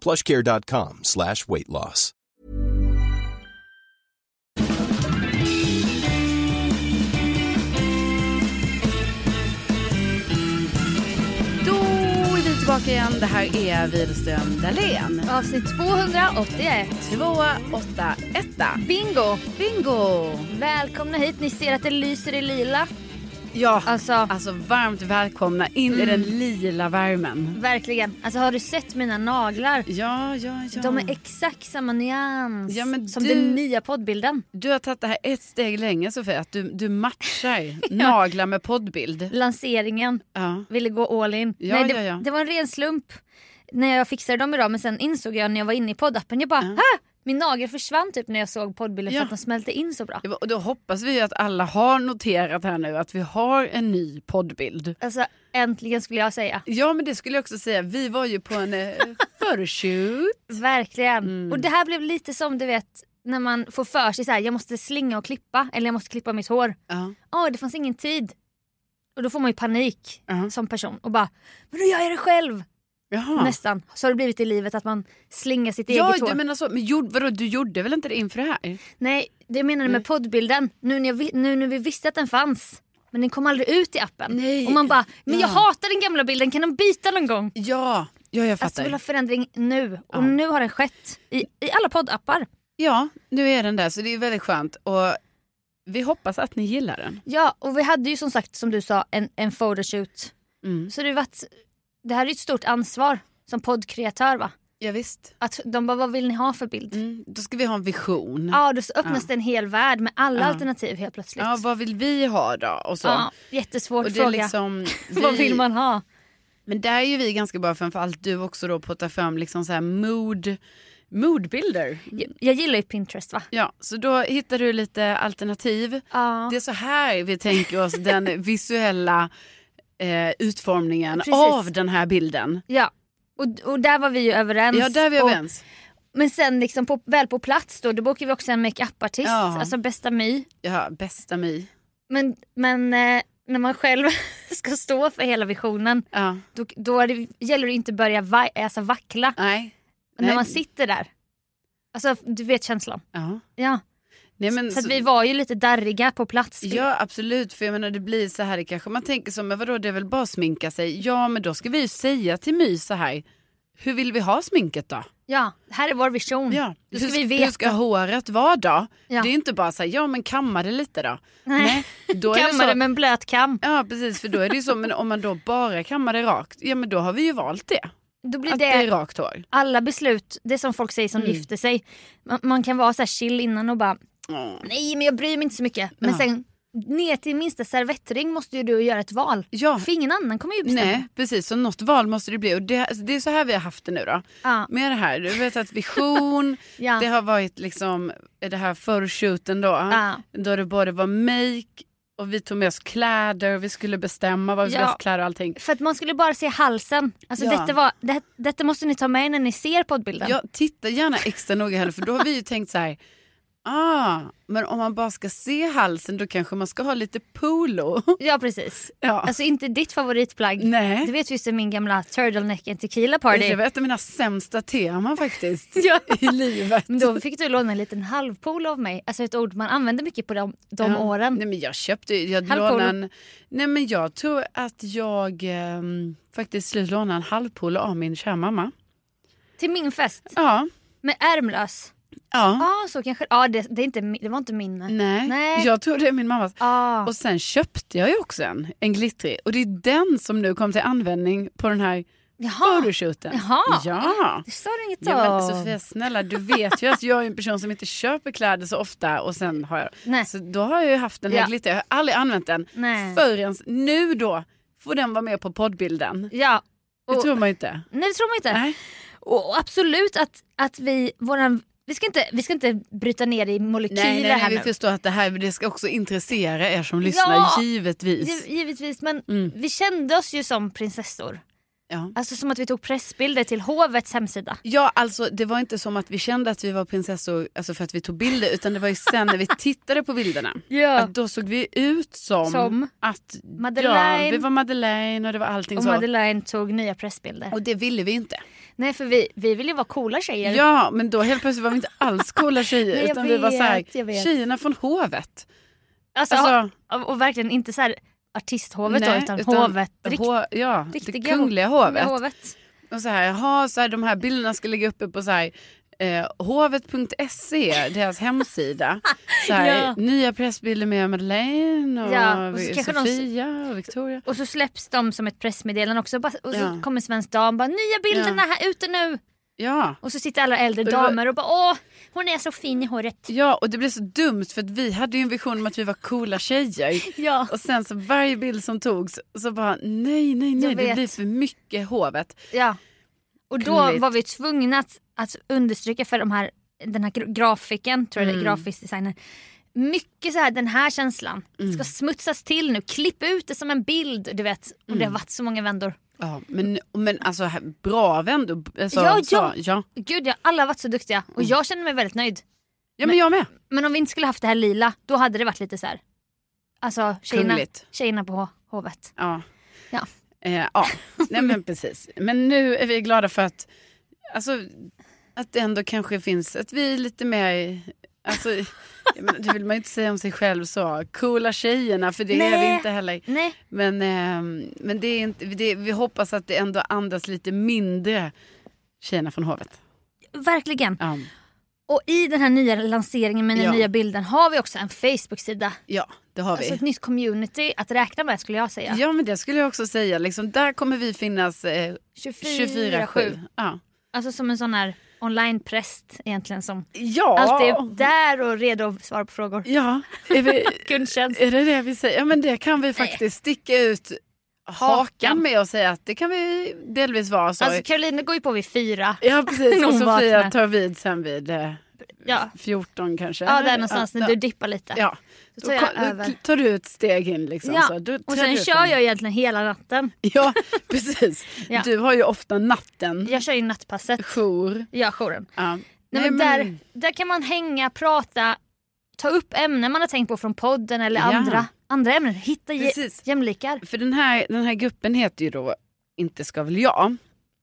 plushcare.com slash weight loss. Då är vi tillbaka igen. Det här är Wihlström Dahlén. Avsnitt 281. 281. Bingo! Bingo! Välkomna hit. Ni ser att det lyser i lila. Ja, Alltså, alltså varmt välkomna in i den lila värmen. verkligen. Alltså har du sett mina naglar? Ja, ja, ja. De är exakt samma nyans Ja, som du- den nya poddbilden. Du har tagit det här ett steg längre Sofia, att du, du matchar naglar med poddbild. Lanseringen, Ja. ville gå all in. Ja, Nej, det, ja, ja. det var en ren slump när jag fixade dem idag men sen insåg jag när jag var inne i poddappen, jag bara ah! Min nagel försvann typ när jag såg poddbilden Ja. för att de smälte in så bra. Och då hoppas vi att alla har noterat här nu att vi har en ny poddbild. Alltså äntligen skulle jag säga. Ja men det skulle jag också säga, vi var ju på en eh, photoshoot. Verkligen. Mm. Och det här blev lite som du vet när man får för sig så här, jag måste slinga och klippa eller jag måste klippa mitt hår. Ja. Åh, det fanns ingen tid. Och då får man ju panik Ja. som person och bara, men då gör jag det själv. Jaha. Nästan. Så har det blivit i livet att man slingar sitt Ja eget hår. du menar så, men gjorde, vadå, du gjorde väl inte det inför det här? Nej, det jag menade med poddbilden. Nu när, jag, nu när vi visste att den fanns. Men den kom aldrig ut i appen. Nej. Och man bara, men jag Ja. hatar den gamla bilden, kan de byta någon gång? Ja, ja jag Alltså fattar. jag vill ha förändring nu. Och Ja. nu har den skett i, i alla poddappar. Ja, nu är den där så det är väldigt skönt. Och vi hoppas att ni gillar den. Ja, och vi hade ju som sagt som du sa en, en photoshoot. Mm. Så det, har varit, det här är ett stort ansvar som poddkreatör va? Ja, visst. Att de bara, vad vill ni ha för bild? Mm. Då ska vi ha en vision. Ja, då öppnas Ja. det en hel värld med alla Ja. alternativ helt plötsligt. Ja, vad vill vi ha då? Och så. Ja, jättesvårt och det är fråga. liksom, Vad vi- vill man ha? Men där är ju vi ganska bra, framförallt du också då på att ta fram liksom så här mood, moodbilder. Jag, jag gillar ju Pinterest va? Ja, så då hittar du lite alternativ. Ja. Det är så här vi tänker oss den visuella eh, utformningen Precis. av den här bilden. ja. Och, och där var vi ju överens. Ja, där är vi och, överens. Men sen liksom på, väl på plats då, då bokade vi också en makeup-artist, Ja. alltså bästa My. Ja, bästa My. Men, men eh, när man själv ska stå för hela visionen Ja, då, då det, gäller det inte börja va, alltså vackla nej. när Nej. man sitter där. Alltså du vet känslan. Ja. Ja. Nej, men så så- vi var ju lite darriga på plats. Ja absolut, för jag menar det blir så här, kanske man tänker så, men vadå det är väl bara att sminka sig? Ja men då ska vi ju säga till My så här, hur vill vi ha sminket då? Ja, här är vår vision. Ja, Då ska hur, vi hur veta. ska håret vara då? Ja. Det är inte bara så här, ja men kamma det lite då. Nej. då är det med en blöt kam. Ja precis, för då är det ju så, men om man då bara kammar det rakt, ja men då har vi ju valt det. Då blir Att det, det är rakt hår. alla beslut, det är som folk säger som Mm. gifter sig. Man, man kan vara så chill innan och bara Mm. nej men jag bryr mig inte så mycket. Men Ja. sen ner till minsta servettring måste ju du göra ett val. Ja, För ingen annan kommer ju bestämma. nej precis, så något val måste det bli. Och det, alltså, det är så här vi har haft det nu då. Ja. Med det här, du vet att vision, Ja. det har varit liksom det här förshooten då. Ja. Då det både var make Och vi tog med oss kläder, vi skulle bestämma vad vi skulle Ja. ha för kläder och allting. För att man skulle bara se halsen. Alltså Ja. detta, var, det, detta måste ni ta med när ni ser poddbilden. Ja, titta gärna extra noga heller för då har vi ju tänkt så här. Ah, men om man bara ska se halsen då kanske man ska ha lite polo. Ja precis. Ja. Alltså inte ditt favoritplagg. Nej. Du vet ju så min gamla turtleneck and tequila party. Det var ett av mina sämsta teman faktiskt Ja. i livet. Men då fick du låna en liten halvpolo av mig. Alltså ett ord man använde mycket på de, de Ja. åren. Nej, men jag köpte, jag lånade en, nej men jag tror att jag ehm, faktiskt lånade en halvpolo av min kära mamma. Till min fest. Ja. Med ärmlös. Ja. Ja så kanske. Ja det, det, är inte, det var inte min. nej. Nej. Nej. jag tror det är min mammas. Ah. Och sen köpte jag ju också en, en glittrig. Och det är den som nu kom till användning på den här Jaha. photoshooten. Jaha. Ja. Det sa du inget Ja, men om. Sofia snälla du vet ju att jag är en person som inte köper kläder så ofta och sen har jag, Nej. så då har jag ju haft den här Ja. glitter, jag har aldrig använt den Nej. förrän nu då får den vara med på poddbilden. Ja. Det Och, tror man ju inte. nej det tror man inte. Nej. Och absolut att, att vi, våran, vi, ska inte, vi ska inte bryta ner det i molekyler Nej, nej, här nej, vi nu. förstår att det här det ska också intressera er som lyssnar, Ja. givetvis. Giv- Givetvis men Mm. vi kände oss ju som prinsessor. Ja. Alltså som att vi tog pressbilder till hovets hemsida. Ja, alltså det var inte som att vi kände att vi var prinsessor alltså för att vi tog bilder utan det var ju sen när vi tittade på bilderna. Ja. Att då såg vi ut som, Som att Madeleine. Ja, vi var Madeleine och det var allting Och så. Madeleine tog nya pressbilder. Och det ville vi inte. Nej för vi, vi vill ju vara coola tjejer. Ja, men då helt plötsligt var vi inte alls coola tjejer Nej, utan vi var så här, vet, vet. tjejerna från hovet. Alltså, Alltså- och, och verkligen inte så här artisthovet då, Nej, utan, hovet. Rikt, Ho- ja, det kungliga ho- hovet. hovet. Och så här, jaha, så här, de här bilderna ska ligga uppe på så här, eh, hovet.se, deras hemsida. Så här, Ja. Nya pressbilder med Madeleine och, Ja, och kanske de- Sofia och Victoria. Och så släpps de som ett pressmeddelande också. Bara- Och så Ja. kommer Svensk Dam bara nya bilderna här ute nu. Ja. Och så sitter alla äldre damer och bara åh hon är så fin i håret. ja, och det blev så dumt för att vi hade ju en vision om att vi var coola tjejer. Ja. Och sen så varje bild som togs så bara nej, nej, nej, det blir för mycket hovet. Ja. Och då Kungligt. var vi tvungna att, att understryka för de här, den här gra- grafiken, tror jag det är, grafisk designer. Mycket så här den här känslan ska smutsas till nu, klipp ut det som en bild du vet. Och det har varit så många vändor. Ja, men, men alltså bra vändor. Alltså, Ja, så, ja. ja. Gud ja, alla har varit så duktiga och jag känner mig väldigt nöjd. Ja, men jag med. Men om vi inte skulle haft det här lila, då hade det varit lite så här. Alltså tjejerna, Kungligt. tjejerna på hovet. Ja. Ja. Eh, ja, nej men precis. Men nu är vi glada för att, alltså, att det ändå kanske finns, att vi är lite mer, alltså, menar, det vill man ju inte säga om sig själv så, coola tjejerna, för det är vi Nej. inte heller. Nej, Men, ehm, men det är inte, det, vi hoppas att det ändå andas lite mindre tjejerna från hovet. verkligen. Ja, Och i den här nya lanseringen med den Ja. nya bilden har vi också en Facebook-sida. ja det har Alltså vi. ett nytt community att räkna med skulle jag säga. Ja men det skulle jag också säga, liksom, där kommer vi finnas eh, 24-7. Ja. Alltså som en sån här online-präst egentligen som Ja. alltid är där och redo att svara på frågor. Ja, är, vi, är det det vi säger? Ja men det kan vi faktiskt sticka ut hakan Hakan. med och säga att det kan vi delvis vara så. Alltså Caroline går ju på vid fyra. ja precis, och Sofia tar vid sen vid eh, Ja, 14 kanske. ja där någonstans ja, när du dippar lite. Ja, Då då, tar då över. tar du ett steg in liksom. Ja, Så, då och sen du kör fram. jag egentligen hela natten. Ja precis, Ja. du har ju ofta natten, Jag kör ju nattpasset. jour. Ja, jouren. Ja. Nej, men där, där kan man hänga, prata, ta upp ämnen man har tänkt på från podden eller andra, andra ämnen. Hitta Precis. jämlikar. För den här, den här gruppen heter ju då Inte ska väl jag.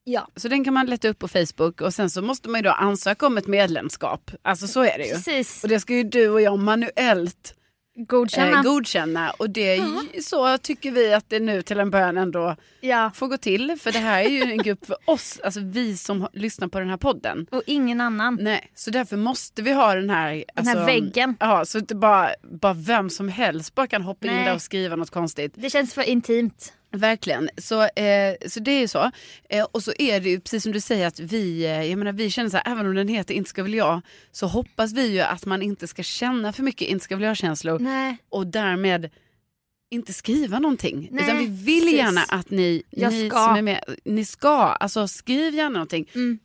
Ja, Så den kan man leta upp på Facebook och sen så måste man ju då ansöka om ett medlemskap. Alltså så är det ju. precis. Och det ska ju du och jag manuellt Godkänna. eh, godkänna. Och det är så tycker vi att det nu till en början ändå ja. får gå till. För det här är ju en grupp för oss, alltså vi som lyssnar på den här podden. Och ingen annan. Nej, så därför måste vi ha den här, Den här alltså, väggen. Ja, så inte bara, bara vem som helst bara kan hoppa in Nej. där och skriva något konstigt. Det känns för intimt. Verkligen, så, eh, så det är ju så. Eh, och så är det ju precis som du säger att vi, eh, jag menar, vi känner så här, även om den heter Inte ska väl jag, så hoppas vi ju att man inte ska känna för mycket Inte ska väl jag-känslor Nej. och därmed inte skriva någonting. Nej, Utan vi vill precis. gärna att ni, Jag ni ska. som är med, ni ska, alltså skriv gärna någonting. Mm.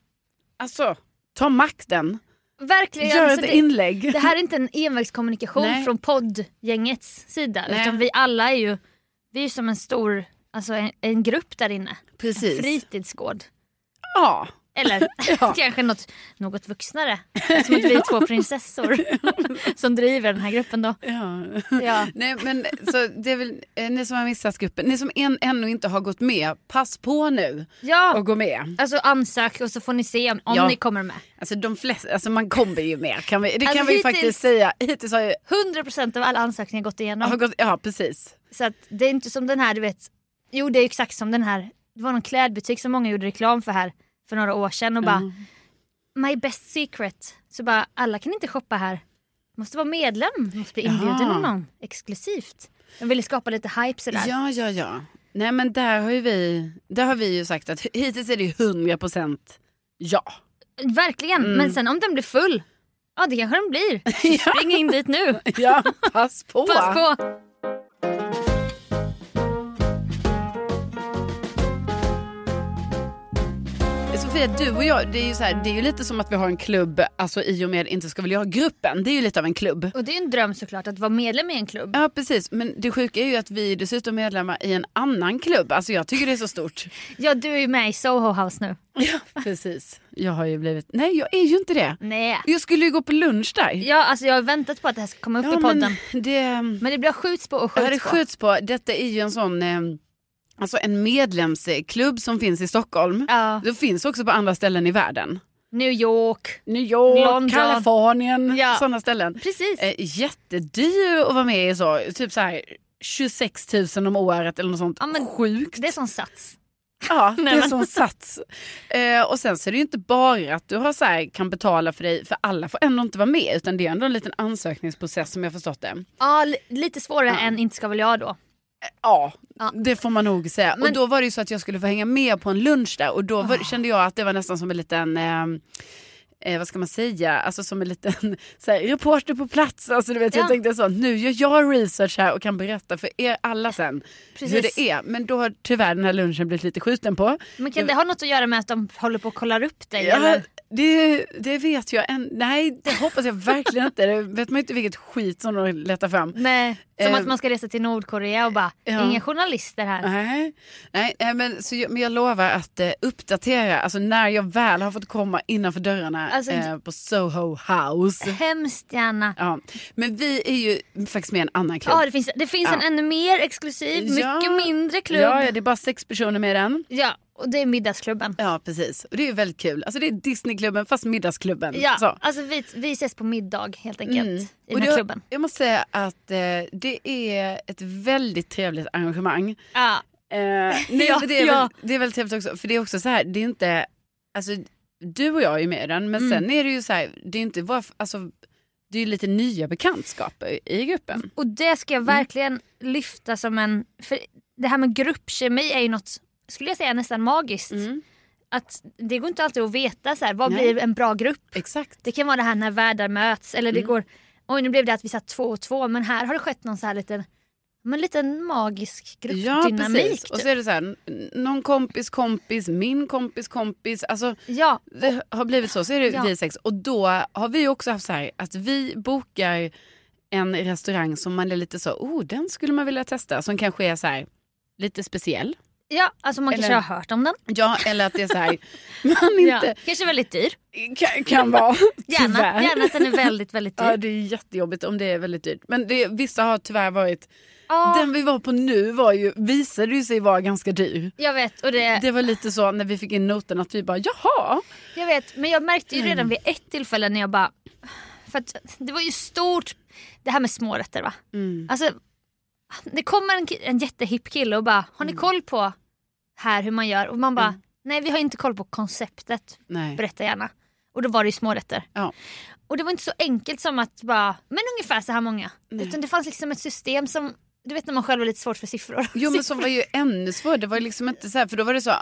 Alltså, ta makten. verkligen. Gör alltså ett det, inlägg. det här är inte en envägskommunikation Nej. från poddgängets sida. Nej. Utan vi alla är ju, vi är som en stor, alltså en, en grupp där inne. Precis. En fritidsgård. Ja. Eller Ja. kanske något, något vuxnare. Som att vi är två prinsessor som driver den här gruppen då. ja. Ja. Nej men så det är väl eh, ni som har missat gruppen, ni som än, ännu inte har gått med, pass på nu Ja, och gå med. alltså ansök och så får ni se om, om ni kommer med. Alltså de flesta, alltså man kommer ju med kan vi, det Alltså, kan vi hittills- faktiskt säga. Hittills har ju, 100% av alla ansökningar gått igenom. gått, ja precis. Så att det är inte som den här, du vet. Jo det är exakt som den här. Det var någon klädbutik som många gjorde reklam för här för några år sedan och bara My best secret. Så bara alla kan inte shoppa här. Måste vara medlem, måste bli inbjuden av någon exklusivt. De ville skapa lite hype sådär. Ja, ja, ja. Nej men där har ju vi, där har vi ju sagt att hittills är det ju 100% ja. Verkligen, Mm. men sen om den blir full, ja det kanske den blir. Spring in dit nu. Ja, pass på. Pass på. Sofia, du och jag, det är ju så här, det är ju lite som att vi har en klubb, alltså i och med Inte ska väl jag-gruppen, det är ju lite av en klubb. Och det är ju en dröm såklart att vara medlem i en klubb. Ja precis, men det sjuka är ju att vi är dessutom medlemmar i en annan klubb. Alltså jag tycker det är så stort. Ja du är ju med i Soho House nu. Ja, precis. Jag har ju blivit, nej jag är ju inte det. Nej. Jag skulle ju gå på lunch där. Ja alltså jag har väntat på att det här ska komma upp Ja, i podden. men det, Men det blir skjuts på och ja, det skjuts på. skjuts på. Detta är ju en sån, eh, alltså en medlemsklubb som finns i Stockholm. Ja. Det finns också på andra ställen i världen. New York. New York, London. Kalifornien, Ja. sådana ställen. Precis. Eh, jättedyr att vara med i så, typ så här 26 000 om året eller något sånt. Ja, men Sjukt. Det är som sats. Ja, det är som sats. Eh, och sen så är det ju inte bara att du har så här, kan betala för dig, för alla får ändå inte vara med, utan det är ändå en liten ansökningsprocess som jag förstått det. Ja, li- lite svårare Ja. än Inte ska väl jag då. Ja, Ja. det får man nog säga. Men- Och då var det ju så att jag skulle få hänga med på en lunch där och då var, kände jag att det var nästan som en liten eh, Eh, vad ska man säga, alltså som en liten så här, reporter på plats. Alltså, du vet, Ja. Jag tänkte så, nu gör jag research här och kan berätta för er alla sen hur Precis. det är. Men då har tyvärr den här lunchen blivit lite skjuten på. Men kan det ha något att göra med att de håller på och kollar upp dig? Ja, Eller? Det, det vet jag än. Nej, det hoppas jag verkligen inte. Det vet man inte vilket skit som de letar fram. Nej, som Eh, att man ska resa till Nordkorea och bara, ja. inga journalister här. Nej, nej nej, men, så jag, men jag lovar att eh, uppdatera, alltså när jag väl har fått komma innanför dörrarna Alltså, eh, på Soho House. Hemskt gärna. Ja. Men vi är ju faktiskt med i en annan klubb. Ja, det finns, det finns Ja. en ännu mer exklusiv, mycket mindre klubb. Ja, ja, det är bara sex personer med i den. Ja, och det är middagsklubben. Ja, precis. Och det är väldigt kul. Alltså det är Disneyklubben fast middagsklubben. Ja, Så. alltså vi, vi ses på middag helt enkelt Mm. i Och den här det, klubben. Jag måste säga att eh, det är ett väldigt trevligt arrangemang. Ja. Eh, nej, Ja, det, är ja. väl, det är väldigt trevligt också. För det är också så här, det är inte, alltså du och jag är med i den, men Mm. sen är det ju så här, det är inte bara, alltså det är lite nya bekantskaper i gruppen. Och det ska Mm. jag verkligen lyfta som en... För det här med gruppkemi är ju något, skulle jag säga, nästan magiskt. Att det går inte alltid att veta så här, vad Mm. Nej. blir en bra grupp. Exakt. Det kan vara det här när världar möts eller Mm. det går, oj nu blev det att vi satt två och två men här har det skett någon så här liten, men liten magisk Ja gruppdynamik. precis. Och typ. så är det så här, någon kompis kompis, min kompis kompis. Alltså Ja, det har blivit så, så är det Ja. vi sex. Och då har vi också haft så här att vi bokar en restaurang som man är lite så, oh den skulle man vilja testa. Som kanske är så här lite speciell. Ja, alltså man kanske Eller- har hört om den. Ja, eller att det är så här, man inte Ja. Kanske väldigt dyr. kan, kan vara. Gärna, gärna att den är väldigt, väldigt dyr. Ja, det är jättejobbigt om det är väldigt dyrt. Men det, vissa har tyvärr varit, Ja, den vi var på nu var ju, visade ju sig vara ganska dyr. jag vet, och det, Det var lite så när vi fick in noten att vi bara, jaha. jag vet. Men jag märkte ju Mm. redan vid ett tillfälle när jag bara... För att det var ju stort, det här med smårätter va. Mm. Alltså, det kommer en, en jättehipp kille och bara, har ni Mm. koll på här hur man gör? Och man bara, nej vi har inte koll på konceptet. Nej. Berätta gärna. Och då var det ju smårätter. Ja. Och det var inte så enkelt som att bara, men ungefär så här många. Utan det fanns liksom ett system som, du vet när man själv har lite svårt för siffror. Jo men som var ju ännu svårare, det var liksom inte så här, för då var det så,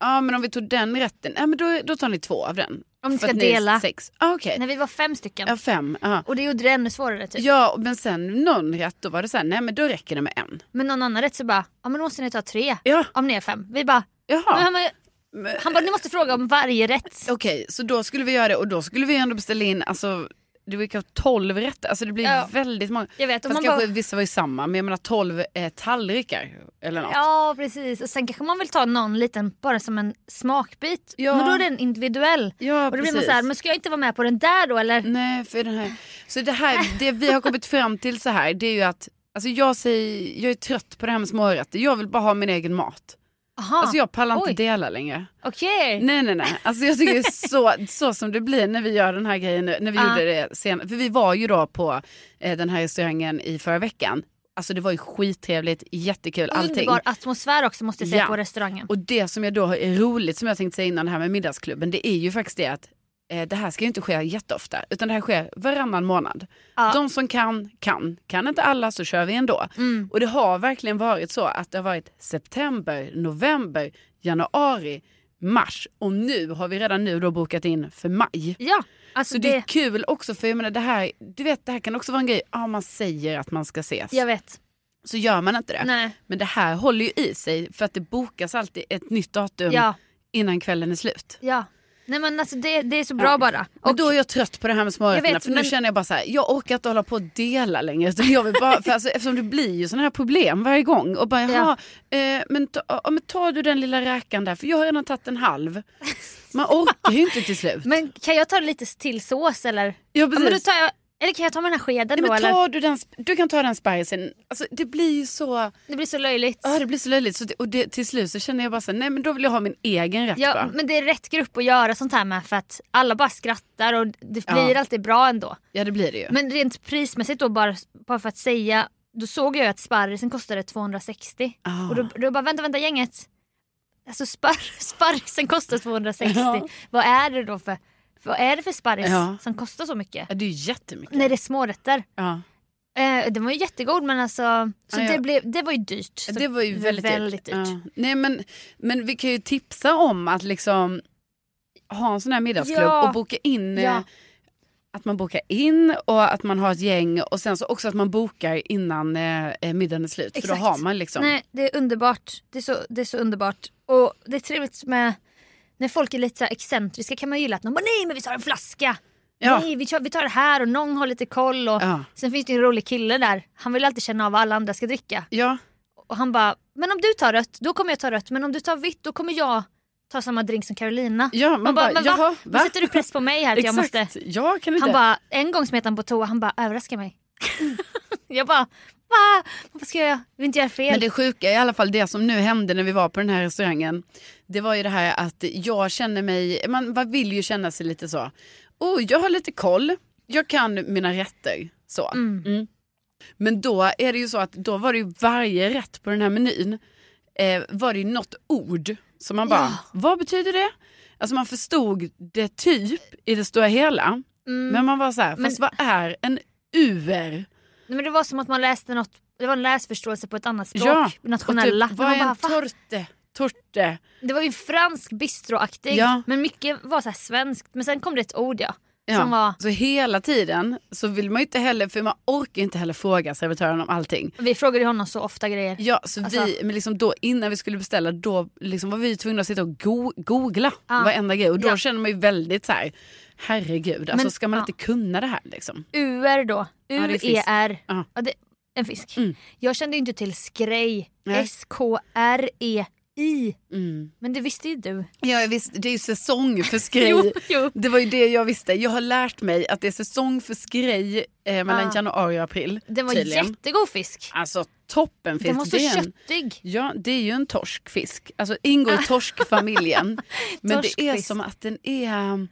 ja men om vi tog den rätten, ja men då, då tar ni två av den. Om ni ska dela. Sex. Ah, Okej, När vi var fem stycken. ja fem. Ja. Och det gjorde det ännu svårare typ. ja men sen någon rätt då var det så här, nej men då räcker det med en. Men någon annan rätt så bara, ja men då måste ni ta tre. Ja, Om ni är fem. Vi bara, jaha. men, Han bara, ni måste fråga om varje rätt. Okej, så då skulle vi göra det och då skulle vi ändå beställa in, alltså det blir kanske 12 rätter, alltså det blir Ja. väldigt många. Jag vet, Fast man kanske bara- vissa var ju samma, men jag menar 12 eh, tallrikar eller något. Ja precis och sen kanske man vill ta någon liten bara som en smakbit. Ja. Men då är den individuell. Ja, och då blir man precis. så här, men ska jag inte vara med på den där då eller? Nej, för den här. Så det här, det vi har kommit fram till så här, det är ju att Alltså jag, säger, jag är trött på det här med smårätter. Jag vill bara ha min egen mat. Aha, Alltså jag pallar inte Oj. dela längre. okej. Nej nej nej. Alltså jag tycker så, så som det blir när vi gör den här grejen nu. När vi Ja. gjorde det sen. För vi var ju då på eh, den här restaurangen i förra veckan. Alltså det var ju skittrevligt, jättekul allting. Underbar atmosfär också måste jag säga Ja. på restaurangen. Och det som jag då är roligt som jag tänkte säga innan det här med middagsklubben. Det är ju faktiskt det att eh, det här ska ju inte ske jätteofta. Utan det här sker varannan månad. Ja. De som kan, kan. Kan inte alla så kör vi ändå. Mm. Och det har verkligen varit så att det har varit september, november, januari, mars. Och nu har vi redan nu då bokat in för maj. Ja, alltså Så det det, är kul också för jag menar det här, du vet det här kan också vara en grej, ja man säger att man ska ses. jag vet. Så gör man inte det. Nej. Men det här håller ju i sig för att det bokas alltid ett nytt datum Ja, innan kvällen är slut. ja. Nej men alltså det, det är så bra Ja. bara. Och Och då är jag trött på det här med smårätterna vet, för nu men- känner jag bara så här, jag orkar inte hålla på och dela längre. Jag vill bara, för alltså, eftersom det blir ju sådana här problem varje gång. Och bara, jaha, eh, men, ta, ja, men tar du den lilla räkan där för jag har redan tagit en halv. Man orkar ju inte till slut. Men kan jag ta lite till sås eller? ja, Ja, men då precis. tar jag, eller kan jag ta med den här skeden Nej, då men tar du, den, du kan ta den sparrisen. Alltså, det blir ju så, Det blir så löjligt. ja, det blir så löjligt. Så det, och det, till slut så känner jag bara så nej men då vill jag ha min egen rätt Ja, bara. men det är rätt grupp att göra sånt här med för att alla bara skrattar och det Ja. blir alltid bra ändå. Ja det blir det ju. Men rent prismässigt då bara, bara för att säga, då såg jag att sparrisen kostade 260. Ah. Och då, då bara vänta, vänta gänget. Alltså spar, sparrisen kostar 260. Ja. Vad är det då för, vad är det för sparris Ja. som kostar så mycket? Ja, det är ju jättemycket. När det är smårätter. Ja. Eh, den var ju jättegod men alltså, så Ja. Det, blev, det var ju dyrt. Så Det var ju väldigt, väldigt dyrt. Ja. Nej, men, men vi kan ju tipsa om att liksom ha en sån här middagsklubb och boka in. eh. Att man bokar in och att man har ett gäng och sen så också att man bokar innan eh, eh, middagen är slut. För Exakt. då har man liksom. Nej, det är underbart. Det är, så, det är så underbart. Och det är trevligt med när folk är lite så excentriska kan man gilla att någon bara nej men vi tar en flaska. Ja. Nej vi tar, vi tar det här och någon har lite koll. Och Ja. Sen finns det en rolig kille där. Han vill alltid känna av vad alla andra ska dricka. Ja. Och han bara, men om du tar rött då kommer jag ta rött. Men om du tar vitt då kommer jag ta samma drink som Carolina. Ja, man Man bara, bara, men va? jaha, Nu sätter du press på mig här att jag måste. Ja, kan du Han bara, en gång smet han på toa, han bara överraska mig. jag bara, va? Varför ska jag, jag vill inte göra fel. Men det sjuka i alla fall det som nu hände när vi var på den här restaurangen. Det var ju det här att jag känner mig, man, man vill ju känna sig lite så. Oh, jag har lite koll, jag kan mina rätter. Så. Mm. Men då är det ju så att då var det ju varje rätt på den här menyn. Eh, var det ju något ord som man bara, Ja. vad betyder det? Alltså man förstod det typ i det stora hela. Men man var så här, Mm. Men- fast vad är en UR? Nej, men det var som att man läste något, det var en läsförståelse på ett annat språk, Ja, nationella. Och typ, vad är en torte? Torte? Det var ju fransk bistroaktig Ja. men mycket var så svenskt. Men sen kom det ett ord ja. Ja. Som var, Så hela tiden så vill man ju inte heller, för man orkar inte heller fråga servitören om allting. vi frågade honom så ofta grejer. Ja, så Alltså- vi, men liksom då, innan vi skulle beställa då liksom var vi tvungna att sitta och go googla Ja. varenda grej. Och då Ja. känner man ju väldigt så här, herregud, alltså Men- ska man ja. inte kunna det här liksom? UR då. U-E-R. Ja. Det, en fisk. Mm. Jag kände inte till skrej, Nej. S-K-R-E-I. Mm. Men det visste ju du. Ja, jag visste, det är ju säsong för skrej. Jo, jo. Det var ju det jag visste. Jag har lärt mig att det är säsong för skrej eh, mellan Ja. januari och april. Den var tydligen. jättegod fisk. Alltså toppenfisk. Den var så det är en, köttig. Ja, det är ju en torskfisk. Alltså ingår i torskfamiljen. Men det är Torskfisk. som att den är...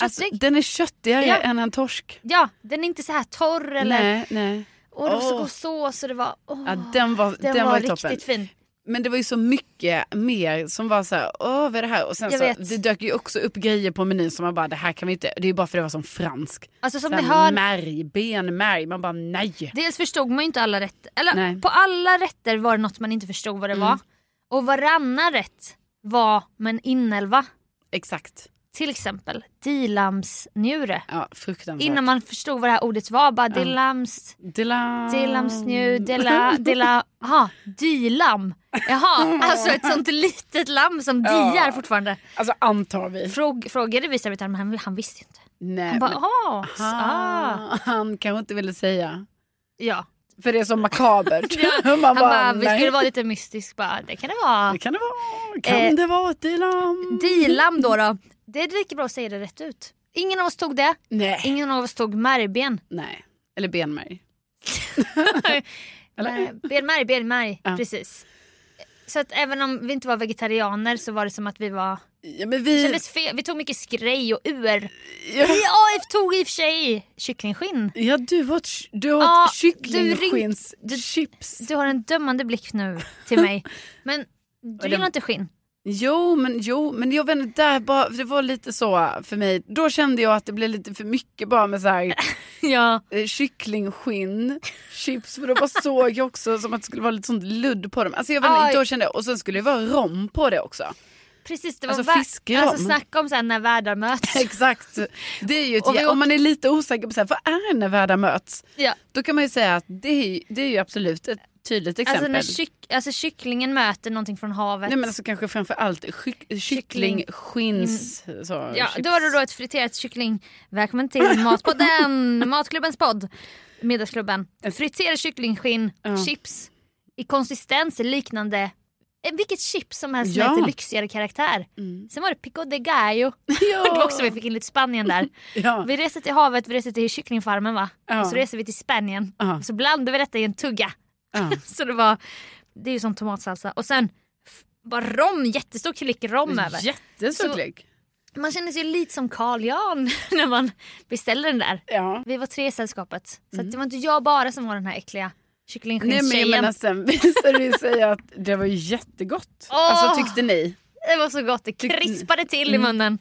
Alltså, Köttig. den är köttigare Ja. än en torsk. Ja, den är inte så här torr eller... Nej, nej. Och det var så god sås och det var... åh. Ja, den var, den den var, var ju toppen. riktigt fin. Men det var ju så mycket mer som var så här, åh vad är det här? Och sen Jag så, vet. det dök ju också upp grejer på menyn som man bara, det här kan vi inte, det är ju bara för det var som fransk. Alltså som Så ni hör, Märg, benmärg, man bara nej. dels förstod man ju inte alla rätter. Eller Nej. på alla rätter var det något man inte förstod vad det Mm. var. Och varannan rätt var med en inälva. Exakt. Till exempel dilamsnjure. Ja. Innan man förstod vad det här ordet var. Bara dilams, Dila... dilamsnju, dila, dila, aha, dylam. Jaha, alltså ett sånt litet lamm som Ja. diar fortfarande. Alltså antar vi. Fråg, frågade vi servitören men han, han visste ju inte. Nej, Han bara, men ah, ah. han, kanske inte ville säga. Ja. För det är så makabert. Ja, Man Han bara, vi skulle vara lite mystisk. Bara, det kan det vara. Det kan det vara. Kan Eh, det vara ett dilam? Dilam då, då. Det är lika bra att säga det rätt ut. Ingen av oss tog det. Nej. Ingen av oss tog märgben. Nej. Eller benmärg. Eller? Benmärg, benmärg. Ja. Precis. Så att även om vi inte var vegetarianer så var det som att vi var... Ja, men Det vi... kändes fel. Vi tog mycket skrej och ur. Ja. Ja, vi tog i och för sig kycklingskinn. Ja, du åt, du åt Ja, kycklingskinnschips. Du har en dömande blick nu till mig. Men du det- gillar inte skinn? Jo men, jo, men jag vet inte, där bara, det var lite så för mig. Då kände jag att det blev lite för mycket bara med så här, Ja. eh, kycklingskinn, chips. För då bara såg jag också som att det skulle vara lite sånt ludd på dem. Alltså jag vet inte, då kände jag, och sen skulle det vara rom på det också. Precis, det var Alltså fiskrom. Alltså snacka om så här när världar möts. Exakt. Det är ju ett, vi om man är lite osäker på så här, vad är när världar möts? Ja. Då kan man ju säga att det är, det är ju absolut ett tydligt Alltså exempel. när kyck, alltså kycklingen möter någonting från havet. Nej men alltså kanske framförallt kyck, kyckling, skins, så, Mm. Ja, chips. då har du då ett friterat kyckling. Välkommen till Matpodden, Matklubbens podd. Middagsklubben. Friterad kycklingskinn, Ja. chips i konsistens liknande eh, vilket chips som helst Ja. med lite lyxigare karaktär. Sen var det pico de gallo. Ja. Också vi fick in lite Spanien där. Ja. Vi reser till havet, vi reser till kycklingfarmen va? Ja. Och så reser vi till Spanien. Ja. Så blandar vi detta i en tugga. Ja. Så det var, det är ju som tomatsalsa. Och sen bara rom, jättestor klick rom över. Jättestor Så- klick. Man känner sig lite som Carl Jan när man beställer den där. Ja. Vi var tre i sällskapet. Så att det var inte jag bara som var den här äckliga Nej men jag menar sen visade det sig att det var jättegott. Åh! Alltså tyckte ni? Det var så gott, det krispade till i munnen.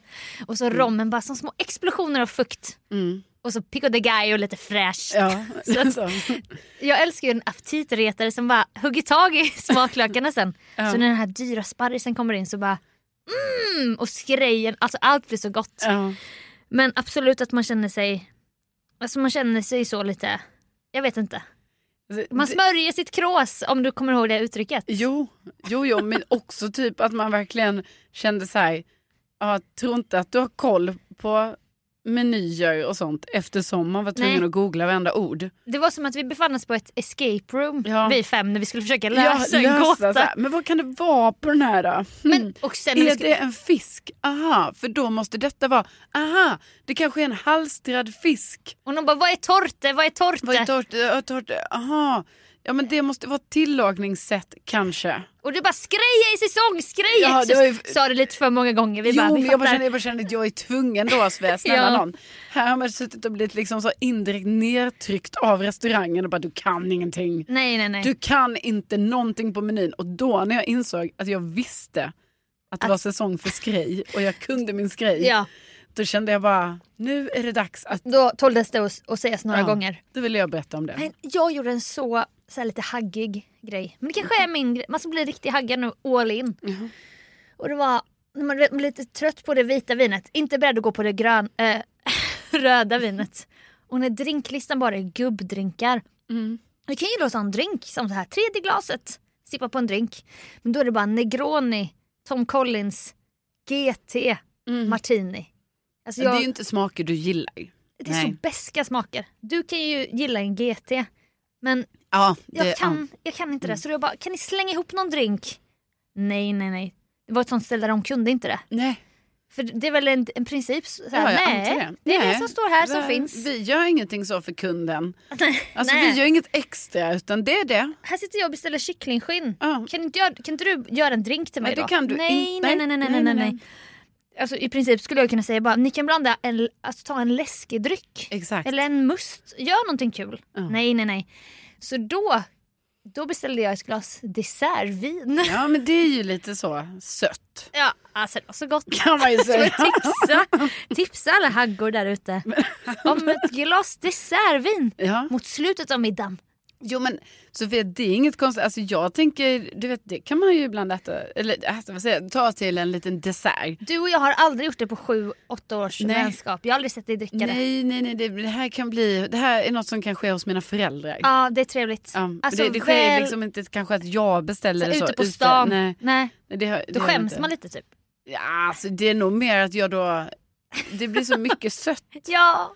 Och så rommen bara som små explosioner av fukt. Mm. Och så pico de gallo och lite fräscht. Ja. Så. Jag älskar ju en aptitretare som bara hugger tag i smaklökarna sen. Ja. Så när den här dyra sparrisen kommer in så bara mm, och skrejen, alltså allt blir så gott. Ja. Men absolut att man känner sig, alltså man känner sig så lite, jag vet inte. Man smörjer sitt krås om du kommer ihåg det uttrycket. Jo, jo, jo, men också typ att man verkligen kände så här, ja, tror inte att du har koll på menyer och sånt eftersom man var tvungen Nej. att googla varenda ord. Det var som att vi befann oss på ett escape room, Ja. vi fem, när vi skulle försöka lösa en gåta. så här, men vad kan det vara på den här då? Hmm. Men, och sen Är skulle, det en fisk? Aha, för då måste detta vara, aha, det kanske är en halstrad fisk. och någon bara, vad är torte, vad är torte? Vad är? Ja, torrt? Aha, ja men det måste vara tillagningssätt kanske. Och du bara, skreja i säsong, skreja! Ja, det var ju- sa det lite för många gånger. Vi jo, bara, vi men jag bara, kände, jag bara kände att jag är tvungen då Svea, snälla Ja. någon. Här har man suttit och blivit liksom så indirekt nedtryckt av restaurangen och bara du kan ingenting. Nej, nej, nej. Du kan inte någonting på menyn. Och då när jag insåg att jag visste att det var säsong för skrej och jag kunde min skrej. Ja, Då kände jag bara, nu är det dags att... då tåldes det att, att sägas några Ja, gånger. Då vill jag berätta om det. Men jag gjorde en så, så lite haggig grej. Men det kanske är min grej. Man ska bli riktigt haggad nu, all in. Och det var, när man blev lite trött på det vita vinet, inte beredd att gå på det grön, äh, röda vinet. Och när drinklistan bara är gubbdrinkar. Det kan ju låta en drink som så här, tredje glaset, sippa på en drink. Men då är det bara Negroni, Tom Collins, GT, Martini. Alltså Det jag, är ju inte smaker du gillar. det är så beska smaker. Du kan ju gilla en GT. Men Ja, jag, det, kan, jag kan inte det. Så jag bara, kan ni slänga ihop någon drink? Nej, nej, nej. Det var ett sånt ställe där de kunde inte det. Ja. Nej, För det är väl en, en princip. Så här, ja, jag nej, det. det är Nej. det som står här som Vi- finns. Vi gör ingenting så för kunden. Alltså Nej. vi gör inget extra utan det är det. Här sitter jag och beställer kycklingskinn. Ja. Kan, inte jag, kan inte du göra en drink till mig Nej, det då? kan du nej, inte. nej, nej, nej, nej, nej, nej, nej. Alltså, I princip skulle jag kunna säga bara, ni kan blanda en, alltså, ta en läskedryck. Exakt. Eller en must. Gör någonting kul. Ja. Nej, nej, nej. Så då, då beställde jag ett glas dessertvin. Ja men det är ju lite så sött. Ja, alltså det var så gott. Kan man ju säga. tipsa, tipsa alla haggor där ute om ett glas dessertvin Ja. mot slutet av middagen. Jo men Sofia, det är inget konstigt. Alltså jag tänker, du vet det kan man ju ibland äta, eller äta, vad säger jag, ta till en liten dessert. Du och jag har aldrig gjort det på sju, åtta års Nej. vänskap. Jag har aldrig sett dig dricka det. Nej, nej, nej, det, det här kan bli, det här är något som kan ske hos mina föräldrar. Ja, det är trevligt. Ja, Alltså, det, det sker väl- liksom inte kanske att jag beställer Så det så. ute på ute. stan. Nej, Nej. nej, det, har- Då skäms man lite typ. Ja, alltså, det är nog mer att jag då, det blir så mycket sött. Ja,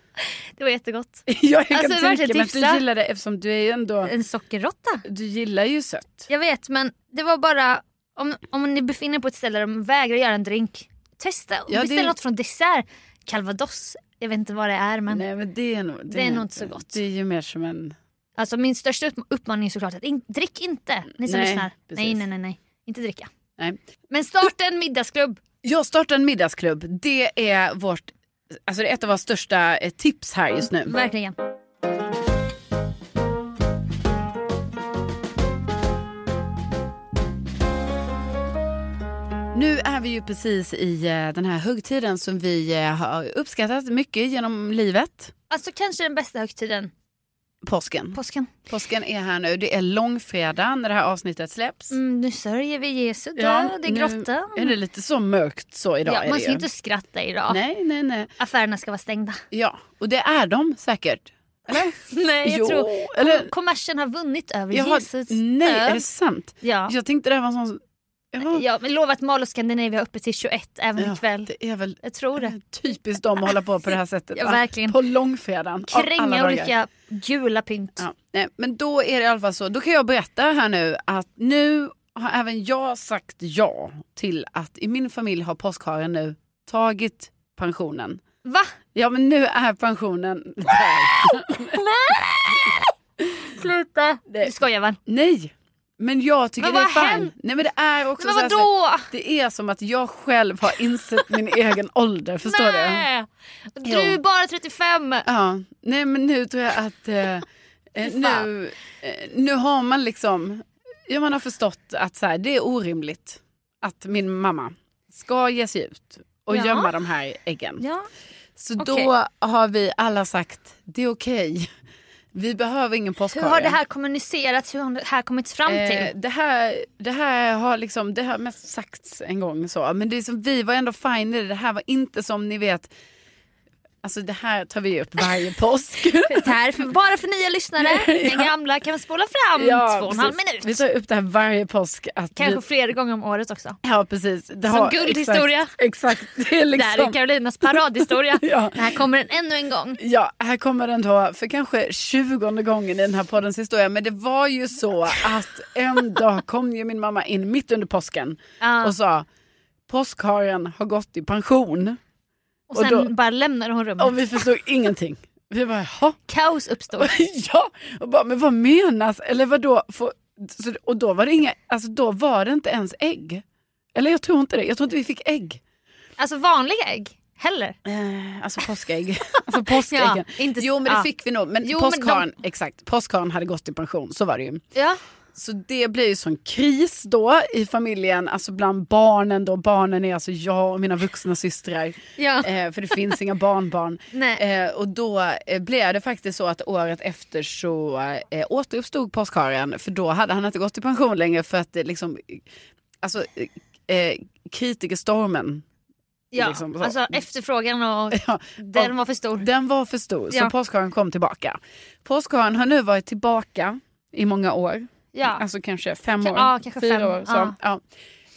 det var jättegott. jag kan Alltså, tänka mig att du gillar det eftersom du är ju ändå, En sockerrotta. du gillar ju sött. Jag vet men det var bara om, om ni befinner er på ett ställe där de vägrar göra en drink. Testa och Ja, beställ det- något från dessert. Calvados. Jag vet inte vad det är men Nej men det är nog, Det är nog inte så gott. Det är ju mer som en, alltså min största upp- uppmaning är såklart att in, drick inte ni som Nej, lyssnar. precis. Nej nej nej nej. Inte dricka. nej. Men starta en middagsklubb. Jag startar en middagsklubb. Det är vårt, alltså det är ett av våra största eh, tips här just nu. Verkligen. Nu är vi ju precis i eh, den här högtiden som vi eh, har uppskattat mycket genom livet. Alltså kanske den bästa högtiden. Påsken. Påsken. Påsken är här nu. Det är långfredag när det här avsnittet släpps. Mm, nu sörjer vi Jesu död Ja, i nu grottan. Är det lite så mörkt så idag? ja, man ska inte skratta idag. Nej, nej, nej. Affärerna ska vara stängda. Ja, och det är de säkert. Eller? Nej, jag Jo, tror eller- kommersen har vunnit över Jag har, Jesus nej, är det sant? Ja. Jag tänkte det här var en sån... Jaha, Ja, men lova att Malå Scandinavia är uppe till 21 även ja, ikväll. det är väl Jag tror det. typiskt dem att hålla på på det här sättet. Ja, va? verkligen. På långfredagen. Kränga olika gula pynt. Ja, nej, men då är det i alla fall så. Då kan jag berätta här nu att nu har även jag sagt ja till att i min familj har påskharen nu tagit pensionen. Va? Ja men nu är pensionen där. Sluta! Du skojar väl? Nej, men jag tycker Men det är fine. Nej men det är också Men så här-? Det är som att jag själv har insett min egen ålder, förstår du? Nej! Du Jo. är bara 35! Ja, nej men nu tror jag att eh, eh, nu, eh, nu har man liksom, ja man har förstått att så här, det är orimligt att min mamma ska ge sig ut och Ja. gömma de här äggen. Ja. Så okej. då har vi alla sagt, det är okej. Vi behöver ingen Hur påskhare. har det här kommunicerats? Hur har det här kommit fram till? Eh, det, här, det här har liksom, det har mest sagts en gång så. Men det är som, vi var ändå fine i det. Det här var inte som ni vet, alltså det här tar vi upp varje påsk. Det här är för, bara för nya lyssnare. Den gamla kan spola fram två och en halv minut. Vi tar upp det här varje påsk. Kanske vi, flera gånger om året också. ja precis. Det Som har- guldhistoria. Exakt, exakt. Det är liksom, Där är Karolinas paradhistoria. Ja. Här kommer den ännu en gång. Ja, här kommer den då för kanske tjugonde gången i den här poddens historia. Men det var ju så att en dag kom ju min mamma in mitt under påsken Ja. och sa påskharen har gått i pension. Och och sen då- bara lämnar hon rummet. Och vi förstod ingenting. Vi bara, jaha? Kaos uppstod. ja, och bara, men vad menas? Eller vadå? Får, så, och då var det inga, alltså då var det inte ens ägg. Eller jag tror inte det, jag tror inte vi fick ägg. Alltså vanliga ägg. Heller. Eh, alltså påskägg. alltså påskäggen. Ja, inte- jo men det ja. fick vi nog. Men Jo, påskharen, exakt, påskharen hade gått i pension, så var det ju. Ja. Så det blir ju sån kris då i familjen, alltså bland barnen då. Barnen är alltså jag och mina vuxna systrar. Ja. Eh, för det finns inga barnbarn. Eh, och då eh, blev det faktiskt så att året efter så eh, återuppstod påskharen. För då hade han inte gått i pension längre för att det liksom, eh, alltså eh, kritikerstormen. Ja, liksom så. alltså efterfrågan och Ja, den var för stor. Den var för stor, så Ja. påskharen kom tillbaka. Påskharen har nu varit tillbaka i många år. Ja. Alltså kanske fem år, ja, kanske fyra fem, år. Så, ja. ja.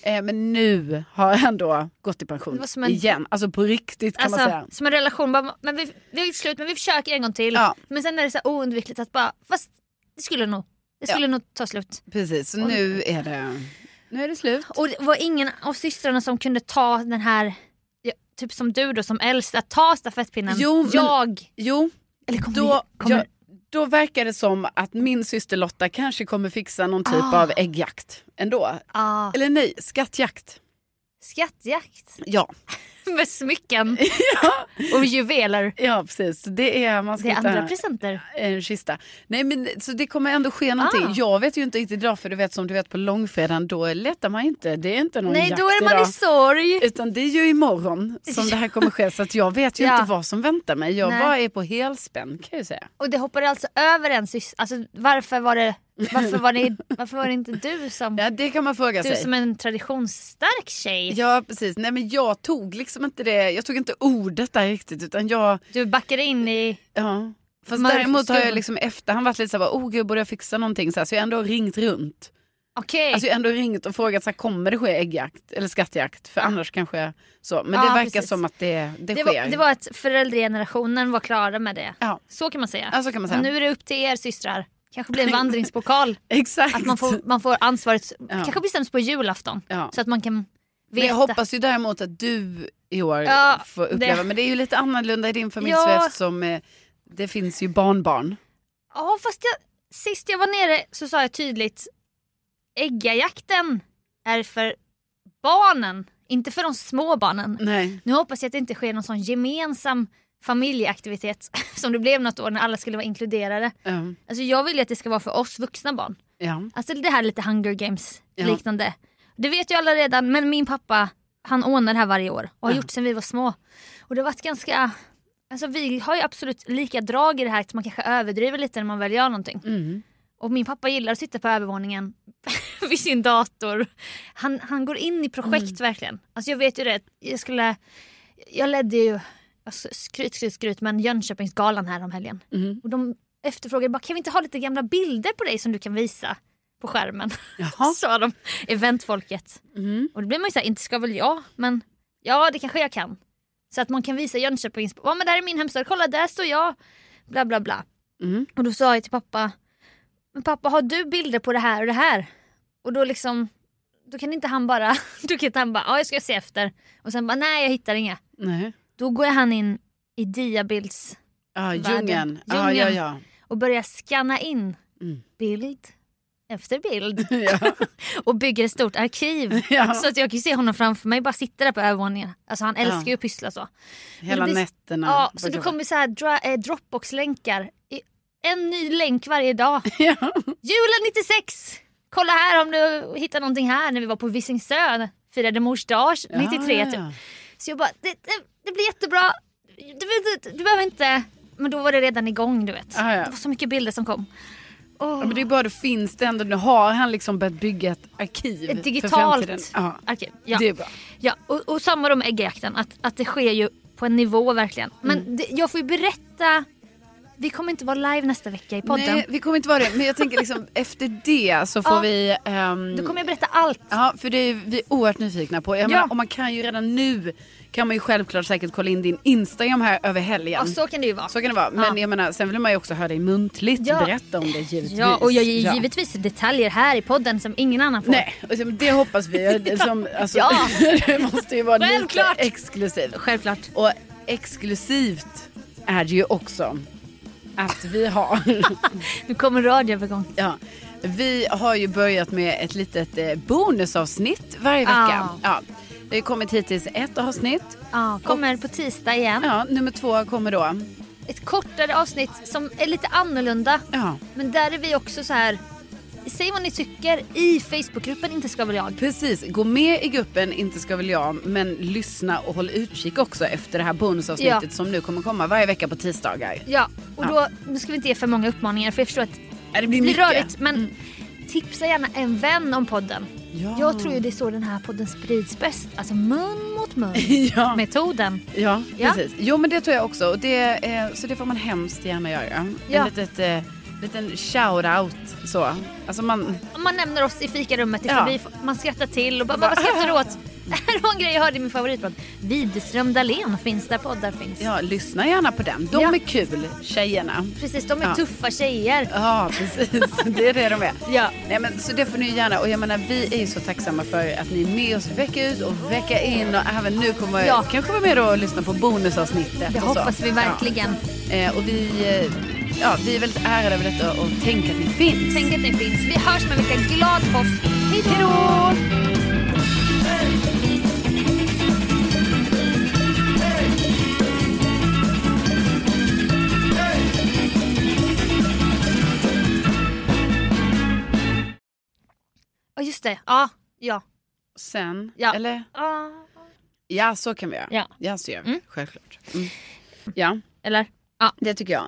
Eh, men nu har han då gått i pension en- igen. Alltså på riktigt kan man säga. Alltså, som en relation, bara, men vi, vi har gjort slut men vi försöker en gång till. Ja. Men sen är det så oundvikligt att bara, fast det skulle nog, det skulle nog ta slut. Precis, så nu är det, nu är det slut. Och det var ingen av systrarna som kunde ta den här, ja, typ som du då som äldst, att ta stafettpinnen. Jo, men- Jag. Jo, Eller kommer då, kommer- jag, då verkar det som att min syster Lotta kanske kommer fixa någon typ Ah. av äggjakt ändå. Ah, Eller nej, skattjakt. skattjakt. Ja, med smycken och juveler. Ja precis, det är, man ska Det är andra presenter. en kista. Nej men så det kommer ändå ske någonting. Ah. Jag vet ju inte riktigt idag för du vet som du vet på långfredagen då letar man inte. Det är inte någon Nej, jakt då är man idag. i sorg. Utan det är ju imorgon som det här kommer ske så jag vet ju Ja. inte vad som väntar mig. Jag Nej. bara är på helspänn kan jag säga. Och det hoppade alltså över en syster. Alltså, varför, var det, varför, var det, varför var det inte du som... Ja det kan man fråga Du sig. som en traditionsstark tjej. Ja precis, nej men jag tog liksom inte det, jag tog inte ordet där riktigt utan jag, Du backade in i... ja. Fast Mörk däremot har jag liksom efter han varit lite såhär, oh gud borde jag fixa någonting så, här, så jag har ändå ringt runt. Okej. Alltså jag har ändå ringt och frågat så här, kommer det ske äggjakt eller skattjakt? För annars kanske så. Men det Ja, verkar precis. som att det, det, det, sker. var, det var att föräldragenerationen var klara med det. Ja, Så kan man säga. ja, så kan man säga. Och nu är det upp till er systrar. Kanske blir en vandringspokal. Exakt. Att man får, man får ansvaret. Ja. Kanske bestäms på julafton. Ja. Så att man kan Men veta. jag hoppas ju däremot att du i år Ja, får uppleva, det- men det är ju lite annorlunda i din familj Ja. eftersom eh, det finns ju barnbarn. Ja fast jag, sist jag var nere så sa jag tydligt äggajakten är för barnen, inte för de små barnen. Nej. Nu hoppas jag att det inte sker någon sån gemensam familjeaktivitet som det blev något år när alla skulle vara inkluderade. Ja. Alltså jag vill ju att det ska vara för oss vuxna barn. Ja. Alltså det här lite Hunger Games Ja. liknande. Det vet ju alla redan men min pappa han ordnar det här varje år och har Ja. gjort sen vi var små. Och det har varit ganska, alltså vi har ju absolut lika drag i det här att man kanske överdriver lite när man väl gör någonting. Mm. Och min pappa gillar att sitta på övervåningen vid sin dator. Han, han går in i projekt verkligen. Alltså jag vet ju det, jag skulle, jag ledde ju, alltså skryt skryt skryt men Jönköpingsgalan här om helgen. Mm. Och de efterfrågade bara, kan vi inte ha lite gamla bilder på dig som du kan visa på skärmen? Sa de, eventfolket. Mm. Och då blir man ju såhär, inte ska väl jag, men ja det kanske jag kan. Så att man kan visa Jönköpings, ja men där är min hemstad, kolla där står jag. Bla bla bla. Mm. Och då sa jag till pappa, men pappa har du bilder på det här och det här? Och då liksom, då kan inte han bara, då kan inte han bara, ja jag ska se efter. Och sen bara, nej jag hittar inga. Nej. Då går han in i diabilds Världen. djungeln. Ja, ja, ja. och börjar scanna in Mm. bild efter bild ja. och bygger ett stort arkiv. Ja. Så att jag kan se honom framför mig bara sitta där på övervåningen. Alltså han älskar Ja. ju att pyssla så. Hela blir- nätterna. Ja, så det kommer så här dra, eh, Dropbox-länkar. En ny länk varje dag. Ja. Julen 96! Kolla här om du hittar någonting här när vi var på Visingsö. Firade mors dag 93 Ja, typ. Så jag bara, det, det, det blir jättebra. Du, du, du behöver inte... Men då var det redan igång du vet. Ah, ja. Det var så mycket bilder som kom. Åh, Ja, men det är bara, då finns det ändå, nu har han liksom börjat bygga ett arkiv. ett för digitalt framtiden. Ja, arkiv. Ja. det är bra. Ja, och, och samma då med äggjakten, att, att det sker ju på en nivå verkligen. Men Mm. det, jag får ju berätta, vi kommer inte vara live nästa vecka i podden. Nej, vi kommer inte vara det. Men jag tänker liksom efter det så får Ja. vi... ehm, Då kommer jag berätta allt. Ja, för det är vi oerhört nyfikna på. Jag Ja. menar, och man kan ju redan nu, kan man ju självklart säkert kolla in din Instagram här över helgen. Ja, så kan det ju vara. Så kan det vara. Men Ja. jag menar, sen vill man ju också höra dig muntligt Ja. berätta om det givetvis. Ja, och jag ger Ja. givetvis detaljer här i podden som ingen annan får. Nej, och det- hoppas vi. Som, alltså, Ja. det måste ju vara lite Självklart. exklusivt. Självklart. Och exklusivt är det ju också att vi har Nu kommer radioövergång. Ja, vi har ju börjat med ett litet eh, bonusavsnitt varje vecka. Ah. Ja, det har kommit hittills ett avsnitt. Ja, kommer på tisdag igen. Ja, nummer två kommer då. Ett kortare avsnitt som är lite annorlunda. Ja, Men där är vi också så här. Säg vad ni tycker i Facebookgruppen Inte ska väl jag. precis. Gå med i gruppen Inte ska väl jag, men lyssna och håll utkik också efter det här bonusavsnittet Ja. som nu kommer komma varje vecka på tisdagar. Ja, och Ja. då nu ska vi inte ge för många uppmaningar för jag förstår att Ja, det blir blir rörigt. Men tipsa gärna en vän om podden. Ja. Jag tror ju det är så den här podden sprids bäst. Alltså mun mot mun. Ja. Metoden. Ja, precis. Jo men det tror jag också. Och det, eh, så det får man hemskt gärna göra. Ja. En litet, eh, liten shout-out så. Alltså man, Om man nämner oss i fikarummet i Ja. förbi, man skrattar till och bara, vad skrattar du åt? Det var en grej jag hörde i min favoritpodd. Widerström Dahlén finns där poddar finns. ja, lyssna gärna på den. De Ja. är kul, tjejerna. Precis, de är Ja. tuffa tjejer. Ja, precis. Det är det de är. Ja. Nej, men, så det får ni gärna. Och jag menar, vi är ju så tacksamma för att ni är med oss vecka ut och vecka in. Och även nu kommer Ja. kanske vara med och lyssna på bonusavsnittet. Det hoppas vi verkligen. Eh, och vi, eh, ja, vi är väldigt ärade över detta och tänk att ni finns. Tänk att ni finns. Vi hörs med vilken glad post. Hej då! Ja, just det. Ja, ja. Sen, Ja. eller? Ja. Ja, så kan vi göra. Ja. Ja, så gör vi. Mm. Självklart. Mm. Ja, Eller? Ja. det tycker jag.